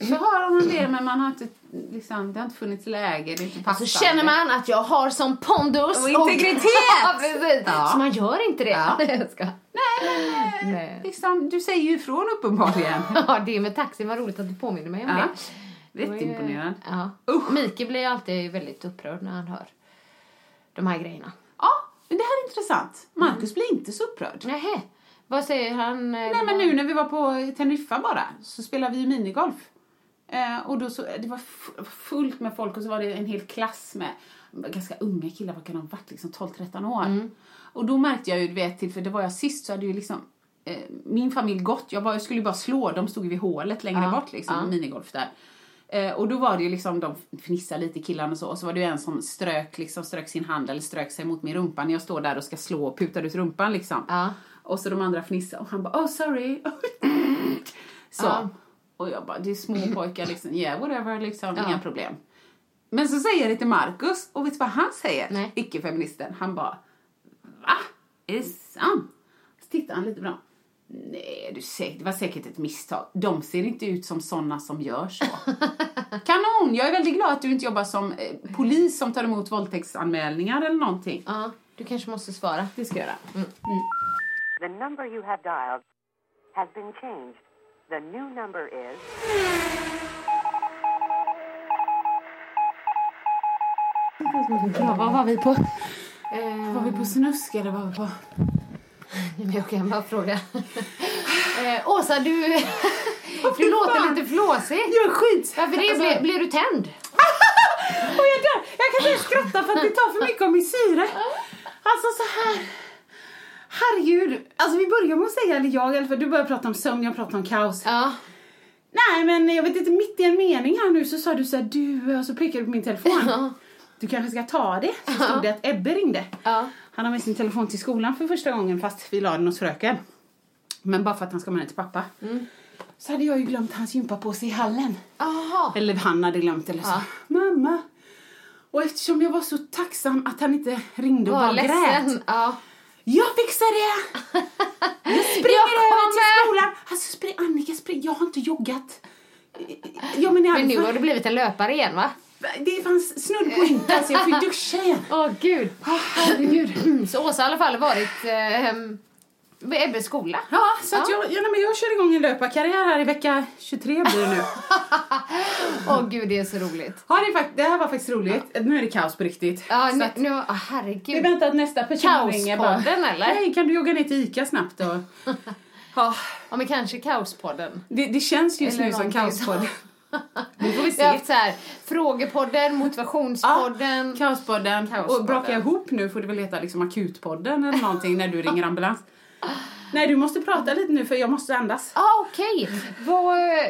så har man det, men man har inte, liksom, det har inte funnits läge, det inte Så känner man att jag har som pondus Och integritet. precis. Ja. Så man gör inte det. Ja. Nej, jag ska. Nej, Nej. Liksom, du säger ju ifrån uppenbarligen. Ja, det med taxin var roligt att du påminner mig om Ja. det. Rätt imponerad. Ja. Mikael blir alltid väldigt upprörd när han hör de här grejerna. Ja, men det här är intressant. Marcus blir inte så upprörd. Nähä, vad säger han? Nej men nu när vi var på Teneriffa bara så spelade vi ju minigolf. Eh, och då så, det var fu- fullt med folk och så var det en hel klass med ganska unga killar, vad kan de ha varit, liksom 12-13 år. Och då märkte jag ju, du vet, till, för det var jag sist så hade ju liksom eh, min familj gått, jag, bara, jag skulle ju bara slå, de stod ju vid hålet längre Ja, bort liksom, ja. minigolf där. Eh, och då var det ju liksom, de fnissade lite killarna och så, och så var det ju en som strök, liksom, strök sin hand eller strök sig mot min rumpa när jag står där och ska slå och putar ut rumpan liksom. Ja. Och så de andra fnissade och han bara oh sorry. så. Ja. Och jag bara, det är små pojkar liksom, yeah whatever liksom, Ja. inga problem. Men så säger jag det till Marcus och vet du vad han säger? Icke-feministen. Han bara, va? Är det sant? Så tittar han lite dem. Nej, du säkert, det var säkert ett misstag. De ser inte ut som såna som gör så. Kanon! Jag är väldigt glad att du inte jobbar som eh, polis som tar emot våldtäktsanmälningar eller någonting. Ja, du kanske måste svara. Det ska jag göra. The number you have dialed has been changed. The new number is Ja, vad var vi på? Eh, Var vi på snusk eller var vi på? jag kan bara fråga. eh, Åsa, du, du låter lite flåsig. Jag är skit! Varför det? Blir, blir du tänd? Och jag dör! Jag kan inte skratta för att det tar för mycket av min syre. Alltså så här. Herregud. Alltså vi börjar med att säga, eller jag, eller för du börjar prata om sömn, jag pratar om kaos. Ja. Nej men jag vet inte, mitt i en mening här nu så sa du så här, du, och så pekade du på min telefon. Du kanske ska ta det. Så stod det att Ebbe ringde. Ja. Han har med sin telefon till skolan för första gången fast vi la den hos fröken. Men bara för att han ska med den till pappa. Så hade jag ju glömt hans gympapåse i hallen. Jaha. Eller han hade glömt eller så. Ja. Mamma. Och eftersom jag var så tacksam att han inte ringde och Var bara grät. ledsen. Ja. Jag fixar det! Jag springer Jag över till skolan. Alltså spring, Annika spring, jag har inte joggat. Ja, men, Men nu har du blivit en löpare igen va? Det fanns snudd på inte så jag fick duscha igen. Åh gud. Oh, herregud. Så Åsa har i alla fall varit eh, vid Ebbes skola. Ja, så att jag, ja, nej, men jag kör igång en löparkarriär här i vecka 23 blir det nu. Åh gud det är så roligt. Ja, det, är det här var faktiskt roligt. Nu är det kaos på riktigt. Ja, nu, att nu, oh, vi herregud. väntar att nästa person ringer bara. Kaospodden eller? Hej, kan du jogga ner till Ica snabbt? Och... Ja, Ja men kanske Kaospodden. det, det känns just Eller nu som någonting kaospodd. Nu får vi Vi har haft så här, frågepodden, motivationspodden. Kaospodden. Kaospodden. Och brakar jag ihop nu får du väl heta liksom akutpodden eller någonting när du ringer ambulans. Nej, du måste prata lite nu för jag måste andas. Ah, okej. Vad,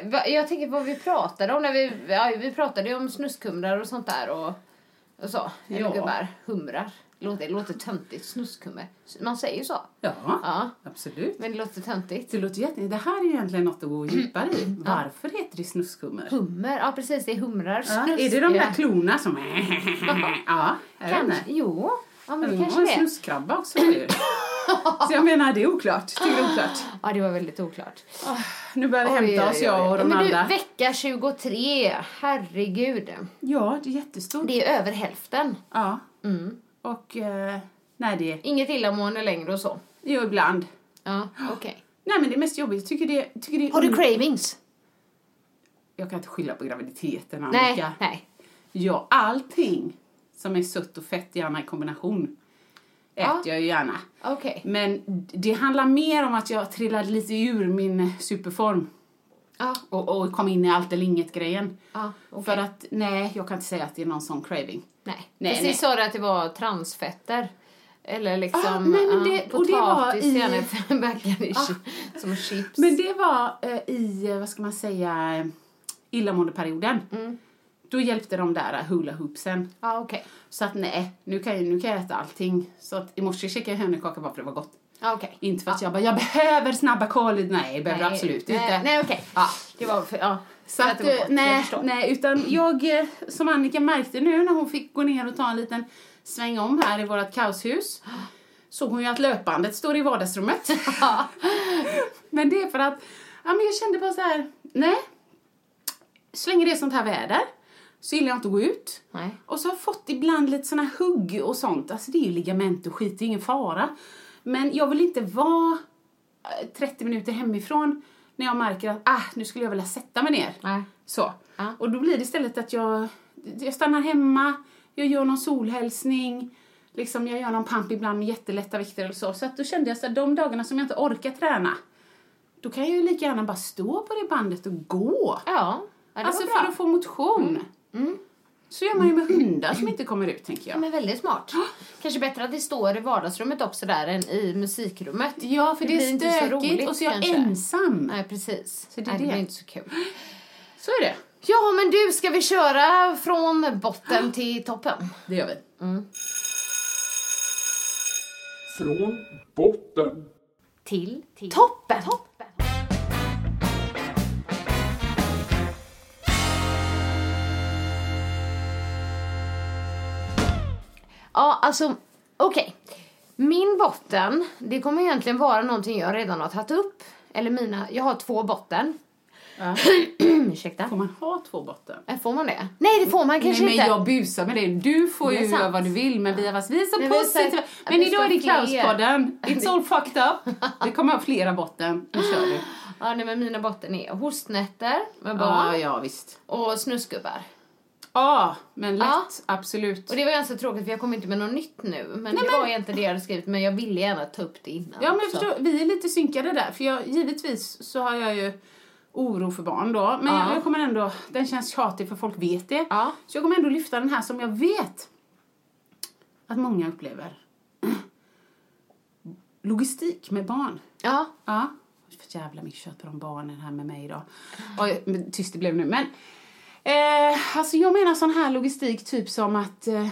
vad, jag tänker vad vi pratade om när vi, ja, vi pratade ju om snuskhumrar och sånt där och, och så. Eller Ja. gubbar, humrar. Låter, det låter töntigt, snuskhummer. Man säger ju så. Ja, Ja, absolut. men det låter töntigt. Det låter jätte... Det här är egentligen något att gå djupare i. Varför heter det snuskummer? Hummer, ja precis det är humrar. Ja, är det de där klorna som... ja, är det Kanske, det? jo. Ja men det kanske det är. snuskrabba också. ju. Så jag menar, det är oklart. Det är oklart. Ja det var väldigt oklart. Nu börjar Oj, hämta oss, jag och de Men du, vecka 23, herregud. Ja, det är jättestort. Det är över hälften. Ja. Mm. Och... Eh, nej, det. Inget illamående längre och så. Jo, ibland. Ja, okej. Nej, men det är mest jobbigt. Jag tycker det, tycker det Har du cravings? Jag kan inte skylla på graviditeten, Nej, Annika. nej. Ja, allting som är sött och fett gärna i kombination äter Ja. jag ju gärna. Okej. Men det handlar mer om att jag trillade lite ur min superform Ja, och, och kom in i allt eller inget-grejen. ja, okej. För att, nej, jag kan inte säga att det är någon sån craving. Nej. Nej, Precis nej. sa du att det var transfetter. Eller liksom Ah, nej, men det- ja, och det var potatis, i- gärna i som chips. Men det var eh, i, eh, vad ska man säga, illamåendeperioden. Mm. Då hjälpte de där hula hoopsen. Ja, okej. Så att nej, nu kan, jag, nu kan jag äta allting. Så att i morse käkade jag hönökaka bara för det var gott. Ja, okej. Inte för att jag bara, jag behöver snabba kolhydrat. Nej, det behöver jag absolut nej, inte. Nej, okej. Ja. Det var för, ja. Så att, var eh, jag nej, nej, utan jag, eh, som Annika märkte nu när hon fick gå ner och ta en liten sväng om här i vårt kaoshus, såg hon ju att löpbandet står i vardagsrummet. men det är för att, ja men jag kände bara så här, nej, så länge det är sånt här väder så gillar jag inte att gå ut. Nej. Och så har jag fått ibland lite såna hugg och sånt. Alltså det är ju ligament och skit, det är ingen fara. Men jag vill inte vara eh, 30 minuter hemifrån när jag märker att ah, nu skulle jag vilja sätta mig ner. Nej. Så. Ja. Och då blir det istället att jag, jag stannar hemma, jag gör någon solhälsning, liksom jag gör någon pump ibland med jättelätta vikter eller så. Så att då kände jag att de dagarna som jag inte orkar träna, då kan jag ju lika gärna bara stå på det bandet och gå. Ja, ja det alltså för att få motion. Så gör man ju med hundar som inte kommer ut, tänker Ja, jag. men väldigt smart. Kanske bättre att det står i vardagsrummet också där än i musikrummet. Ja, för det, blir är inte så stökigt roligt, och så är jag kanske. ensam. Nej, precis. Så det är Nej, det det. blir inte så kul. Så är det. Ja, men du, ska vi köra från botten till toppen? Det gör vi. Från botten. Till, toppen. toppen. Ja, alltså, okej. Min botten, det kommer egentligen vara någonting jag redan har tagit upp. Eller mina, jag har två botten. Ja. Ursäkta. Får man ha två botten? Eh, Får man det? Nej, det får man kanske Nej, men inte. jag busar med det. Du får Det ju göra vad du vill, men vi är, vi är så Men vi är så positiva. att Men det idag är det. Klauspodden. It's all fucked up. Det kommer ha flera botten. Nu kör du. Ja, nej, men mina botten är hostnätter med barn Ja, ja, visst. och snusgubbar. Ja, men lätt. Ja. Absolut. Och det var ganska tråkigt för jag kom inte med något nytt nu. Men det var egentligen det jag hade skrivit men jag ville gärna ta upp det innan. Ja, men jag förstår, vi är lite synkade där. För jag, givetvis så har jag ju oro för barn då. Men Ja. jag, jag kommer ändå, den känns tjatig för folk vet det. Ja. Så jag kommer ändå lyfta den här som jag vet att många upplever. Logistik med barn. Ja. Ja. För jävla mycket kött om barnen här med mig idag. Oj, men tyst det blev nu. Men eh, alltså jag menar sån här logistik typ som att eh,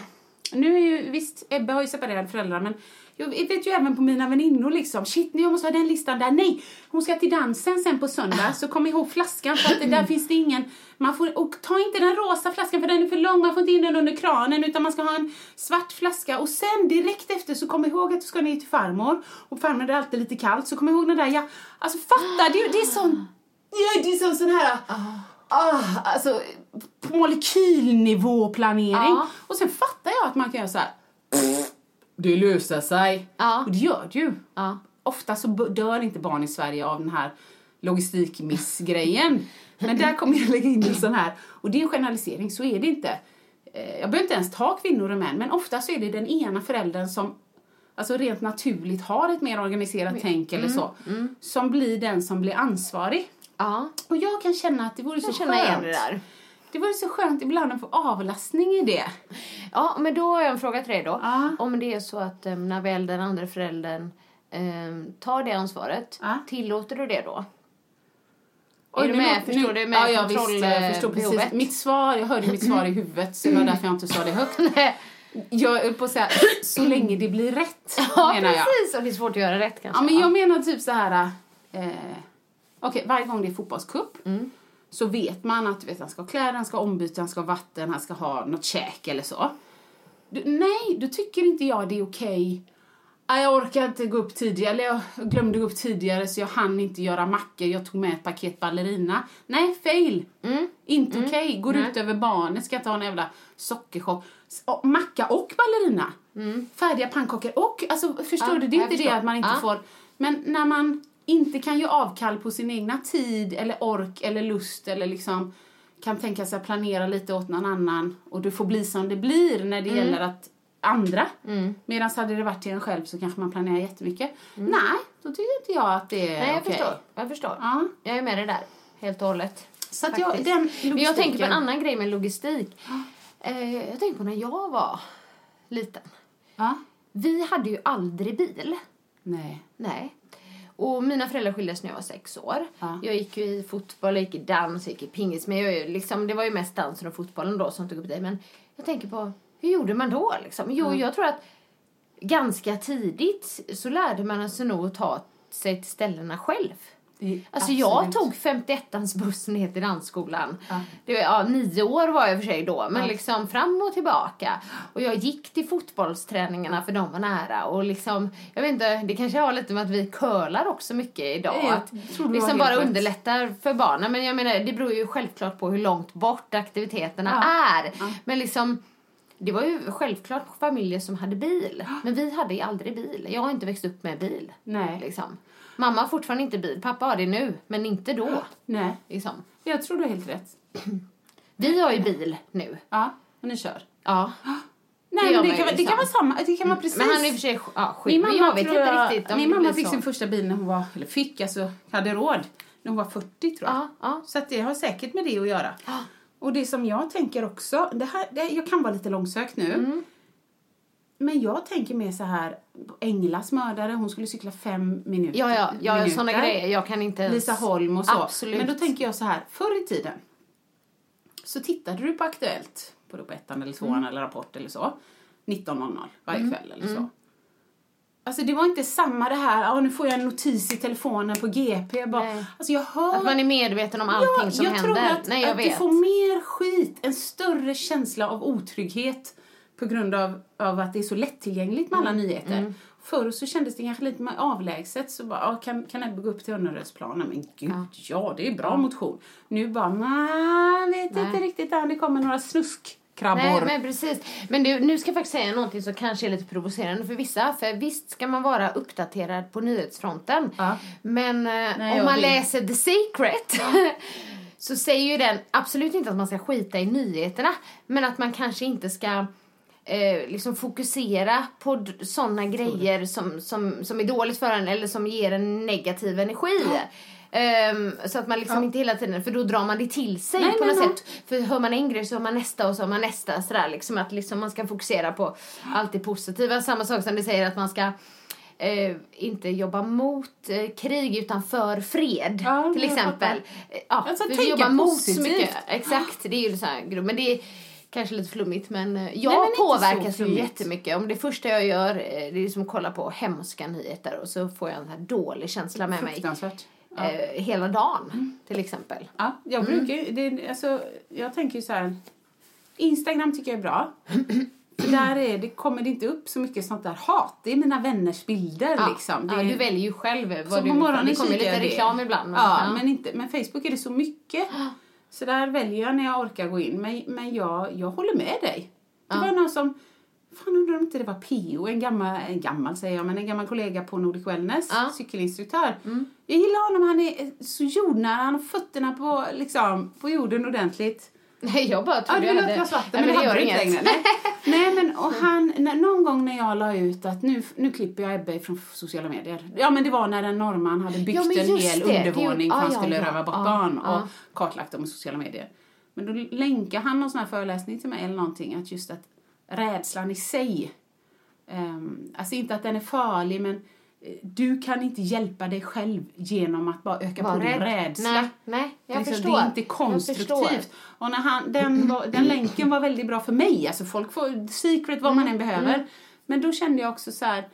nu är ju visst Ebbe har ju separerade föräldrar men Jag vet ju även på mina väninnor liksom, shit jag måste ha den listan där, nej, hon ska till dansen sen på söndag, så kom ihåg flaskan för att det där finns det ingen, man får, och ta inte den rosa flaskan för den är för lång, man får inte in den under kranen utan man ska ha en svart flaska. Och sen direkt efter så kom ihåg att du ska ner till farmor och farmor är alltid lite kallt så kom ihåg den där, ja, alltså fatta, det, det är sån, ja, det är sån, sån här, ah ah, alltså på molekylnivå planering Ja. och sen fattar jag att man kan göra så här. Det löser sig. Ja. Och det gör det ju. Ja. Ofta så dör inte barn i Sverige av den här logistikmissgrejen. Men där kommer jag lägga in en sån här. Och det är en generalisering, så är det inte. Eh, Jag behöver inte ens ta kvinnor och män, men ofta så är det den ena föräldern som alltså rent naturligt har ett mer organiserat tänk eller så, som blir den som blir ansvarig. Ja, Och jag kan känna att det vore så igen skönt. det där. Det vore så skönt ibland att få avlastning i det. Ja, men då har jag en fråga till dig då. Ja. Om det är så att um, när väl den andra föräldern um, tar det ansvaret, Ja. tillåter du det då? Oj, är du med? låter- Förstår du med ja, jag visst, jag förstår precis. kontrollbehovet? Mitt svar, jag hörde mitt svar i huvudet så det var därför jag inte sa det högt. Jag höll på att säga, så länge det blir rätt, Ja, menar jag. precis. Och det är svårt att göra rätt kanske. Ja, men jag menar typ så här, eh, okej, varje gång det är fotbollscup Mm. så vet man att vet, han ska ha kläder, han ska ha ombyte, han ska ha vatten, han ska ha något käk eller så. Du, nej, då tycker inte jag det är okej. Nej, Jag orkar inte gå upp tidigare, eller jag glömde gå upp tidigare så jag hann inte göra mackor, jag tog med ett paket ballerina. Nej, fail! Inte okej, går ut över barnet, ska inte ha en jävla sockerchock. Macka och ballerina. Färdiga pannkakor och, alltså förstår Ja, du, det är inte det förstår. att man inte Ja. får, men när man inte kan ge avkall på sin egna tid eller ork eller lust eller liksom kan tänka sig att planera lite åt någon annan och det får bli som det blir när det Mm. gäller att andra. Medan hade det varit till en själv så kanske man planerar jättemycket. Nej, då tycker inte jag att det är Mm. Nej, jag okej. förstår. Jag förstår. Ja. Jag är med dig där. Helt och hållet. Så att jag, den Men jag tänker på en logistiken- annan grej med logistik. Eh, jag tänker på när jag var liten. Ja. Vi hade ju aldrig bil. Nej. Nej. Och mina föräldrar skildes när jag var sex år. Ja. Jag gick i fotboll, jag gick i dans, jag gick i pingis. Men jag, liksom, det var ju mest dansen och fotbollen då som tog upp det. Men jag tänker på, hur gjorde man då liksom? Jo, jag tror att ganska tidigt så lärde man sig nog att ta sig till ställena själv. Alltså jag tog 51ans buss ner till dansskolan. Ja. Det ja, nio år var jag för sig då, men Ja. liksom fram och tillbaka. Och jag gick till fotbollsträningarna för de var nära. Och liksom, jag vet inte, det kanske har lite med att vi curlar också mycket idag. Jag att tror liksom bara rätt. underlättar för barnen. Men jag menar, det beror ju självklart på hur långt bort aktiviteterna Ja. är. Men liksom, det var ju självklart familjer som hade bil. Men vi hade ju aldrig bil. Jag har inte växt upp med bil. Nej. Liksom. Mamma har fortfarande inte bil. Pappa har det nu, men inte då. Nej. Liksom. Jag tror du har helt rätt. Vi har ju bil nu. Ja, och ni kör. Ja. Nej, men det kan, vara- det kan vara liksom. samma. Det kan vara precis. Men han är i och för sig ja, sju. Min men mamma, jag vet tror inte jag, riktigt om min det mamma blir fick så. sin första bil när hon var, eller fick, alltså hade råd, när hon var 40 tror jag. Ja, ja. Så att det har säkert med det att göra. Och det som jag tänker också, det här, det, jag kan vara lite långsökt nu. Mm. Men jag tänker mer så här, Englas mördare, hon skulle cykla fem minuter. Ja, ja, ja minuter. sådana grejer. Jag kan inte ens... Lisa Holm och så. Absolut. Men då tänker jag så här, förr i tiden så tittade du på Aktuellt, på, då på ettan eller tvåan Mm. eller Rapport eller så, 19.00 varje kväll eller så. Alltså det var inte samma det här, ah, nu får jag en notis i telefonen på GP. Bara, Nej. alltså jag hör... Att man är medveten om allting som jag händer. tror att, Nej, jag att du vet. får mer skit, en större känsla av otrygghet på grund av, av att det är så lättillgängligt med Mm. alla nyheter. Förr så kändes det kanske lite avlägset. Så bara, ah, kan, kan Ebbe gå upp till Önnerödsplanen? Men gud, ja. det är bra motion. Nu bara, nej, vet Nej. inte riktigt än. Det kommer några snuskkrabbor. Nej, men precis. Men du, nu ska jag faktiskt säga någonting som kanske är lite provocerande för vissa. För visst ska man vara uppdaterad på nyhetsfronten. Ja. Men eh, Nej, om man vill. läser The Secret så säger ju den absolut inte att man ska skita i nyheterna. Men att man kanske inte ska eh, liksom fokusera på såna grejer som, som, som är dåligt för en eller som ger en negativ energi. Ehm, så att man liksom inte hela tiden, för då drar man det till sig Nej, på nej, något nej. sätt. För hör man en grej så hör man nästa och så hör man nästa sådär liksom att liksom man ska fokusera på allt det positiva. Samma sak som det säger att man ska eh, inte jobba mot eh, krig utan för fred Ja, till exempel. Eh, Ja, vi jobbar mot så mycket. Exakt, det är ju så här. Men det är, kanske lite flummigt men eh, Nej, jag men inte så påverkas ju jättemycket. Om det första jag gör eh, det är liksom att kolla på hemska nyheter och så får jag en här dålig känsla med mig eh, hela dagen till exempel. Ja, jag brukar ju, det, alltså, jag tänker ju så här. Instagram tycker jag är bra. Där är, det kommer det inte upp så mycket sånt där hat. Det är mina vänners bilder Ja, liksom. Det ja, du väljer ju själv vad så du på morgonen Det kommer lite jag det. reklam ibland. Men, ja, Men, inte, men Facebook är det så mycket. Så där väljer jag när jag orkar gå in. Men, men jag, jag håller med dig. Det var någon som, fan undrar om inte det var PO, en gammal, en gammal säger jag, men en gammal kollega på Nordic Wellness, Ja. Mm. cykelinstruktör. Jag gillar honom, han är så jordnära, han har fötterna på, liksom, på jorden ordentligt. Nej, jag bara Ja, trodde du jag ville hade... vatten, Nej, men det gör hade du inget. längre. Nej. Nej, men och han, när, någon gång när jag la ut att nu, nu klipper jag Ebbe från sociala medier. Ja, men det var när en norrman hade byggt Ja, men en hel det. Undervåning för han ja, skulle ja, röva bort ja, barn ja. och kartlagt dem i sociala medier. Men då länkar han någon sån här föreläsning till mig eller någonting att just att rädslan i sig, um, alltså inte att den är farlig men du kan inte hjälpa dig själv genom att bara öka Var på din rädd. rädsla. Nej, nej, jag Liksom, förstår. Det är inte konstruktivt. Och när han, den, var, den länken var väldigt bra för mig. Alltså folk får secret vad man Mm, än behöver. Men då kände jag också så här,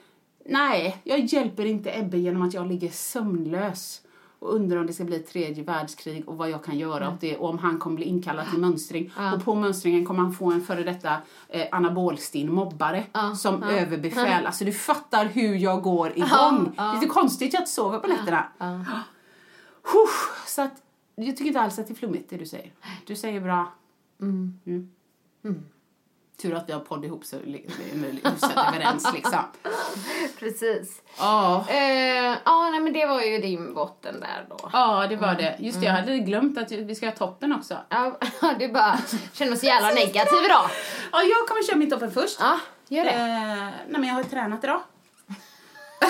nej, jag hjälper inte Ebbe genom att jag ligger sömnlös och undrar om det ska bli ett tredje världskrig och vad jag kan göra åt det och om han kommer bli inkallad till mönstring. Och på mönstringen kommer han få en före detta eh, anabolstinn mobbare som överbefäl. Alltså du fattar hur jag går igång. Det är lite konstigt jag inte sover på nätterna. Så att, jag tycker inte alls att det är flummigt det du säger. Du säger bra. Mm. Tur att vi har podd ihop så vi är hyfsat överens liksom. Precis. Ja, Eh, Ja, nej men det var ju din botten där då. ja det var det. Just det, jag hade glömt att vi ska ha toppen också. Ja, du bara känner mig så jävla negativ idag. Ja, jag kommer köra min toppen först. Ja, gör det. Eh, nej men jag har ju tränat idag.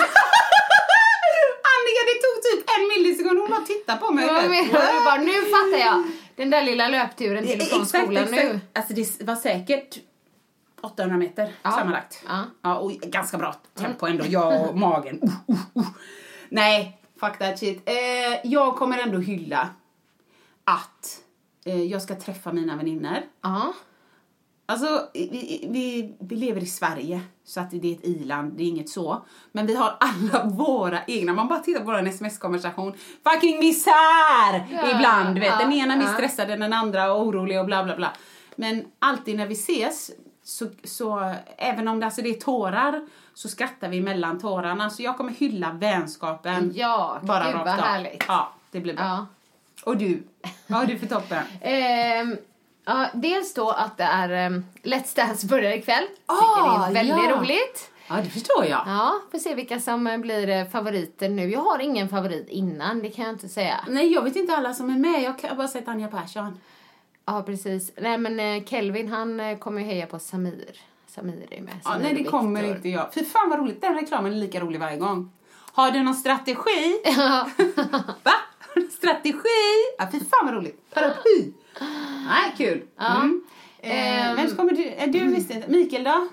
Annika, det tog typ en millisekund. Hon bara tittade på mig. Ja, men du bara, nu fattar jag. Den där lilla löpturen till och från skolan exakt. nu. Alltså det var säkert 800 meter Ja. sammanlagt. Ja. Ja, och ganska bra tempo ändå. Jag och magen. Uh, uh, uh. Nej, fuck that shit. Eh, jag kommer ändå hylla att eh, jag ska träffa mina vänner. Ja. Alltså, vi, vi, vi lever i Sverige, så att det är ett i-land, det är inget så. Men vi har alla våra egna, man bara tittar på vår sms-konversation. Fucking misär! Ja, Ibland, du vet. den ena ja. stressad, den andra och orolig och bla bla bla. Men alltid när vi ses, så, så även om det, alltså det är tårar, så skrattar vi mellan tårarna. Så jag kommer hylla vänskapen. Ja, bara gud, vad härligt. Ja, det blir bra. Ja. Och du? Vad har du för toppen? Ehm, ja, dels då att det är um, Let's Dance börjar ikväll. Ah, det är väldigt ja. roligt. Ja, det förstår jag. Ja, får se vilka som eh, blir eh, favoriter nu. Jag har ingen favorit innan, det kan jag inte säga. Nej, jag vet inte alla som är med. Jag har bara sett Anja Persson. Ja, precis. Nej, men eh, Kelvin han eh, kommer ju heja på Samir. Samir är med. Ja, Samir nej, det Viktor. kommer inte jag. Fy fan vad roligt. Den reklamen är lika rolig varje gång. Har du någon strategi? Va? Har du strategi? Ja, fy fan vad roligt. Paraply. Nej, kul. Mm. Eh, Ehm. vem kommer du? Är du visste inte. Mikael då?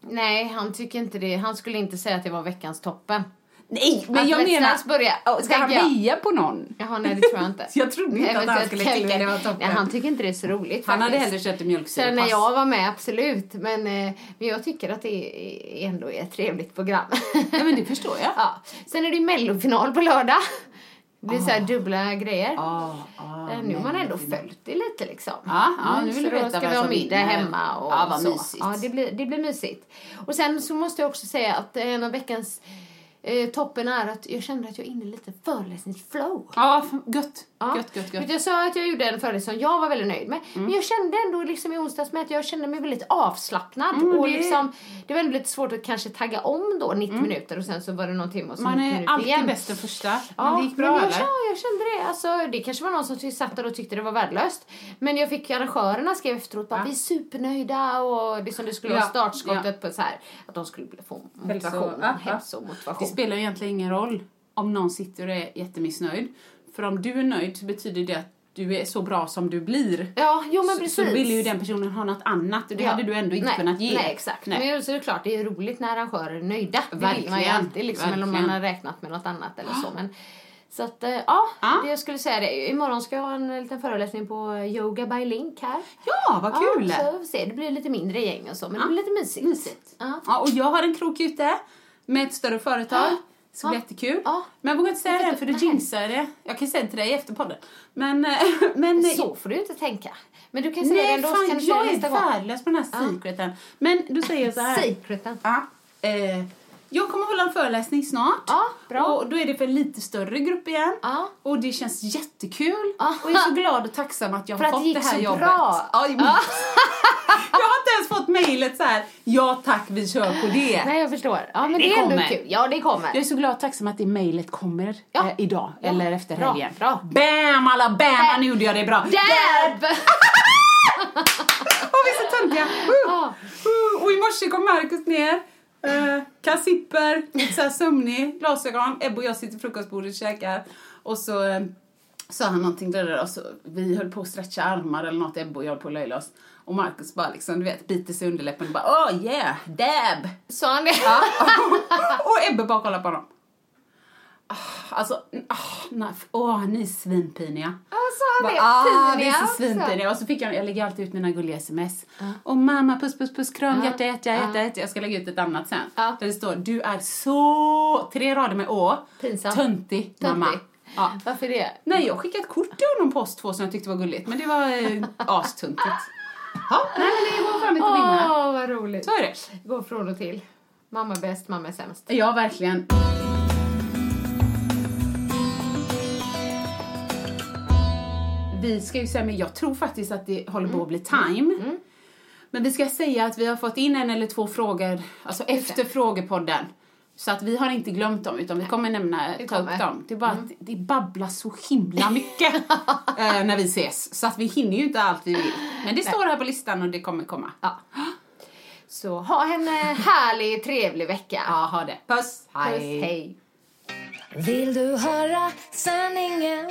Nej, han tycker inte det. Han skulle inte säga att det var veckans toppen. Nej, men jag menar... Börjar. Oh, Ska han heja på någon? Jaha, nej det tror jag inte. Jag trodde inte att han skulle tycka det var toppen. Nej, han tycker inte det är så roligt Han hade faktiskt. hellre kött och mjölksyra. Sen när jag var med, absolut. Men, eh, men jag tycker att det är, ändå är ett trevligt program. Ja, men det förstår jag. ja. Sen är det ju mellofinal på lördag. Det blir så här dubbla grejer. Ah, ah, Eh, nu har man ändå följt det lite liksom. Ja, ja, nu vill så då ska vi ha middag hemma och Ja, vad så. mysigt. Ja, det blir, det blir mysigt. Och sen så måste jag också säga att en av veckans eh, toppen är att jag kände att jag är inne i lite föreläsningsflow. Ja, gött. Ja. Gött, gött, gött. Jag sa att jag gjorde en föreläsning som jag var väldigt nöjd med. Mm. Men jag kände ändå liksom i onsdags med att jag kände mig väldigt avslappnad. Mm, och det- liksom, det var lite svårt att kanske tagga om då 90 minuter och sen så var det någon timme och så Man 90 är alltid igen. bäst den första. Men Ja, det gick bra men jag, eller? ja, jag kände det. Alltså, det kanske var någon som satt där och tyckte det var värdelöst. Men jag fick arrangörerna skrev efteråt bara Ja. vi är supernöjda och det som det skulle Ja, vara startskottet ja. på så här att de skulle få motivation, Hälso- ja, ja. hälsomotivation. Det spelar ju egentligen ingen roll om någon sitter och är jättemissnöjd. För om du är nöjd så betyder det att du är så bra som du blir. Ja, jo men Så- precis. Så vill ju den personen ha något annat och det Ja. hade du ändå inte nej, kunnat ge. Nej, exakt. Nej. Men så är det klart, det är roligt när arrangörer är nöjda. Det vill man ju Verkligen, alltid, liksom, eller om man verkligen. har räknat med något annat eller så. Men, Så att, eh, ja, Ja. det jag skulle säga det. Imorgon ska jag ha en liten föreläsning på Yoga by Link här. Ja, vad kul! Ja, så vi se. Det blir lite mindre gäng och så, men Ja. det blir lite mysigt. Mysigt. Ja. Ja, och jag har en krok ute med ett större företag. Så det blir Ja. jättekul. Ja. Men jag vågar inte säga det för du nej. jinxar det. Jag kan säga det till dig efter podden. Men... eh, men Så får du inte tänka. Men du kan säga det Nej, ändå, så fan, jag det är värdelös på den här secreten. Men du säger så här. Secreten. Ja. Eh, jag kommer hålla en föreläsning snart. Ja, bra. Och då är det för en lite större grupp igen. Ja. Och det känns jättekul. Ja. Och jag är så glad och tacksam att jag För har att fått det gick det här så jobbet. bra. Ja, men- jag har inte ens fått mejlet så här. Ja tack, vi kör på det. Nej, jag förstår. Ja, men det, Det är ändå kul. Ja, det kommer. Jag är så glad och tacksam att det mejlet kommer Ja. eh, idag. Eller efter Bra, helgen. bra. Bam alla bam! Nu gjorde jag det bra. Dab! Åh, vi är så töntiga! Uh, uh. Och i morse kom Markus ner. Uh, kassipper, så här sömnig, glasögon. Ebbe och jag sitter vid frukostbordet och käkar. Och så eh, sa han någonting där, där och så vi höll på att stretcha armar eller något, Ebbe och jag höll på att löjla oss. Och Markus bara liksom, du vet, biter sig i underläppen och bara oh yeah, dab! Sa han det? och Ebbe bara kollar på honom. Ah, Alltså, ah, nej, åh, ni är svinpiniga. Sa han det? Ah, det Piniga är så också. svinpiniga. Och så fick jag, jag lägger alltid ut mina gulliga sms. Och mamma, puss, puss, puss, kram, hjärta, hjärta, hjärta, hjärta. Jag ska lägga ut ett annat sen. Ja. Där det står, du är så, tre rader med å, Pinsam. töntig, mamma. Ja. Varför det? Nej, jag skickade ett kort till honom post två som jag tyckte var gulligt. Men det var eh, astuntigt. Ja, nej men det går inte att vinna. Åh, vad roligt. Så är det. Gå från och till. Mamma är bäst, mamma är sämst. Ja, verkligen. Vi ska ju säga, men jag tror faktiskt att det håller på att bli time. Men vi ska säga att vi har fått in en eller två frågor, alltså efter frågepodden. Så att vi har inte glömt dem, utan vi kommer nämna, Vi ta upp dem. Det är bara att det babblas så himla mycket eh, när vi ses. Så att vi hinner ju inte allt vi vill. Men det står här på listan och det kommer komma. Ja. Så ha en eh, härlig, trevlig vecka. Ja, ha det. Puss! Puss, hej. Vill du höra sanningen?